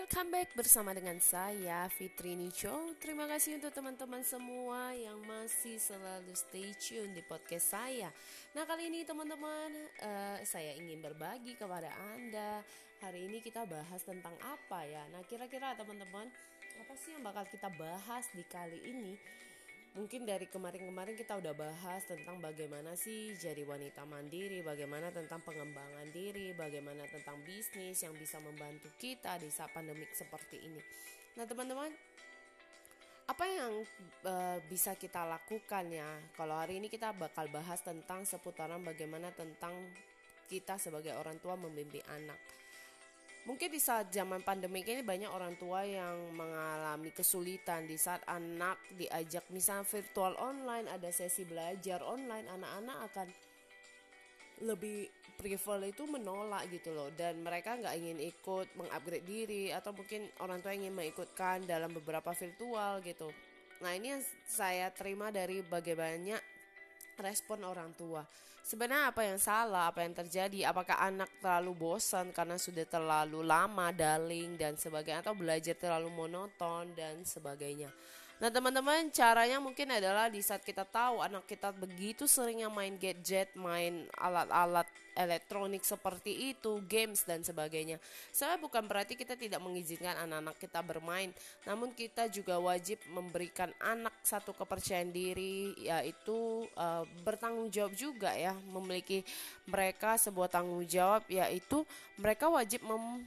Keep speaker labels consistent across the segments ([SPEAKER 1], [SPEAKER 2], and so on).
[SPEAKER 1] Welcome back bersama dengan saya Fitri Nicho. Terima kasih untuk teman-teman semua yang masih selalu stay tune di podcast saya. Nah kali ini teman-teman uh, saya ingin berbagi kepada anda. Hari ini kita bahas tentang apa ya? Nah kira-kira teman-teman apa sih yang bakal kita bahas di kali ini? Mungkin dari kemarin-kemarin kita udah bahas tentang bagaimana sih jadi wanita mandiri, bagaimana tentang pengembangan diri, bagaimana tentang bisnis yang bisa membantu kita di saat pandemik seperti ini. Nah, teman-teman, apa yang uh, bisa kita lakukan ya? Kalau hari ini kita bakal bahas tentang seputaran bagaimana tentang kita sebagai orang tua membimbing anak. Mungkin di saat zaman pandemi ini banyak orang tua yang mengalami kesulitan di saat anak diajak misalnya virtual online, ada sesi belajar online, anak-anak akan lebih prefer itu menolak gitu loh dan mereka nggak ingin ikut mengupgrade diri atau mungkin orang tua ingin mengikutkan dalam beberapa virtual gitu. Nah ini yang saya terima dari bagaimana respon orang tua. Sebenarnya apa yang salah, apa yang terjadi? Apakah anak terlalu bosan karena sudah terlalu lama daling dan sebagainya atau belajar terlalu monoton dan sebagainya? Nah teman-teman caranya mungkin adalah di saat kita tahu anak kita begitu seringnya main gadget, main alat-alat elektronik seperti itu, games dan sebagainya. Saya bukan berarti kita tidak mengizinkan anak-anak kita bermain, namun kita juga wajib memberikan anak satu kepercayaan diri, yaitu uh, bertanggung jawab juga ya, memiliki mereka sebuah tanggung jawab, yaitu mereka wajib mem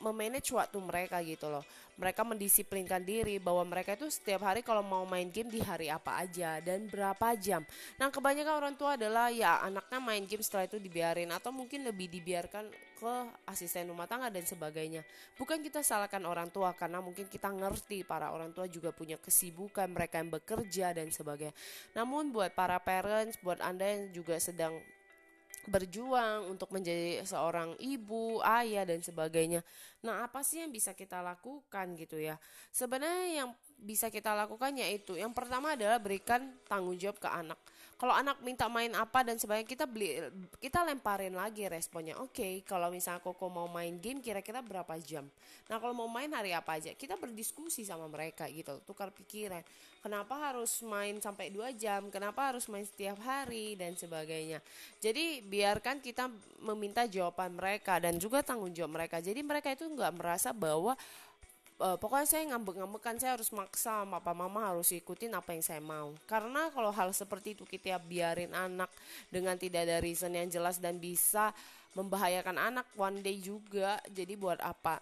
[SPEAKER 1] memanage waktu mereka gitu loh. Mereka mendisiplinkan diri bahwa mereka itu setiap hari kalau mau main game di hari apa aja dan berapa jam. Nah, kebanyakan orang tua adalah ya anaknya main game setelah itu dibiarin atau mungkin lebih dibiarkan ke asisten rumah tangga dan sebagainya. Bukan kita salahkan orang tua karena mungkin kita ngerti para orang tua juga punya kesibukan, mereka yang bekerja dan sebagainya. Namun buat para parents, buat Anda yang juga sedang berjuang untuk menjadi seorang ibu, ayah dan sebagainya. Nah, apa sih yang bisa kita lakukan gitu ya? Sebenarnya yang bisa kita lakukan yaitu yang pertama adalah berikan tanggung jawab ke anak. Kalau anak minta main apa dan sebagainya kita beli kita lemparin lagi responnya. Oke, okay, kalau misalnya Koko mau main game kira-kira berapa jam? Nah, kalau mau main hari apa aja? Kita berdiskusi sama mereka gitu, tukar pikiran. Kenapa harus main sampai dua jam? Kenapa harus main setiap hari dan sebagainya. Jadi, biarkan kita meminta jawaban mereka dan juga tanggung jawab mereka. Jadi, mereka itu nggak merasa bahwa uh, pokoknya saya ngambek-ngambek kan saya harus maksa papa mama harus ikutin apa yang saya mau. Karena kalau hal seperti itu kita biarin anak dengan tidak ada reason yang jelas dan bisa membahayakan anak one day juga. Jadi buat apa?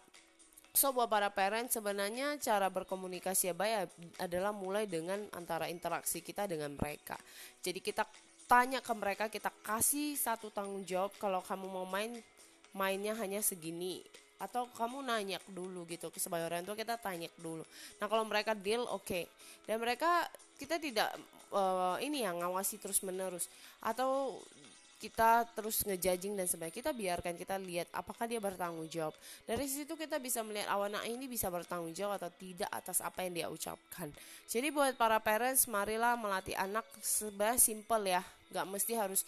[SPEAKER 1] So buat para parents sebenarnya cara berkomunikasi yang baik adalah mulai dengan antara interaksi kita dengan mereka. Jadi kita tanya ke mereka, kita kasih satu tanggung jawab kalau kamu mau main mainnya hanya segini atau kamu nanya dulu gitu sebagai orang tua kita tanya dulu. Nah kalau mereka deal oke. Okay. dan mereka kita tidak uh, ini ya ngawasi terus menerus atau kita terus ngejajing dan sebagainya. Kita biarkan kita lihat apakah dia bertanggung jawab. Dari situ kita bisa melihat anak ini bisa bertanggung jawab atau tidak atas apa yang dia ucapkan. Jadi buat para parents marilah melatih anak sebenarnya simple ya. Nggak mesti harus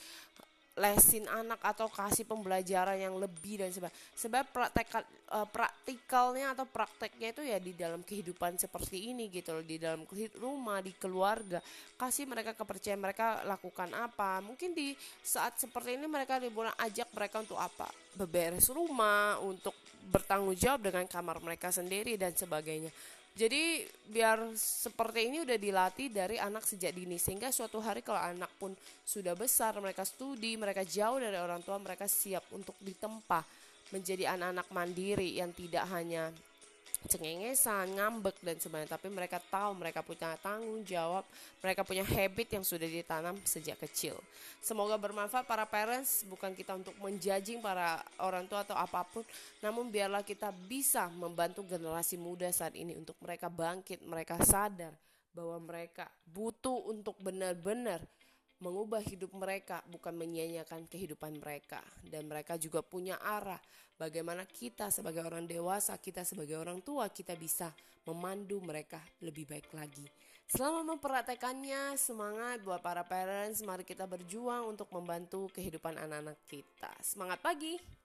[SPEAKER 1] lesin anak atau kasih pembelajaran yang lebih dan sebagainya. Sebab praktek uh, praktikalnya atau prakteknya itu ya di dalam kehidupan seperti ini gitu loh, di dalam rumah, di keluarga. Kasih mereka kepercayaan mereka lakukan apa. Mungkin di saat seperti ini mereka liburan ajak mereka untuk apa? Beberes rumah, untuk bertanggung jawab dengan kamar mereka sendiri dan sebagainya. Jadi biar seperti ini udah dilatih dari anak sejak dini. Sehingga suatu hari kalau anak pun sudah besar, mereka studi, mereka jauh dari orang tua, mereka siap untuk ditempa menjadi anak-anak mandiri yang tidak hanya cengengesan, ngambek dan sebagainya. Tapi mereka tahu mereka punya tanggung jawab, mereka punya habit yang sudah ditanam sejak kecil. Semoga bermanfaat para parents, bukan kita untuk menjajing para orang tua atau apa pun, namun biarlah kita bisa membantu generasi muda saat ini untuk mereka bangkit, mereka sadar bahwa mereka butuh untuk benar-benar mengubah hidup mereka, bukan menyanyiakan kehidupan mereka. Dan mereka juga punya arah bagaimana kita sebagai orang dewasa, kita sebagai orang tua, kita bisa memandu mereka lebih baik lagi. Selama mempraktekannya, semangat buat para parents, mari kita berjuang untuk membantu kehidupan anak-anak kita. Semangat pagi!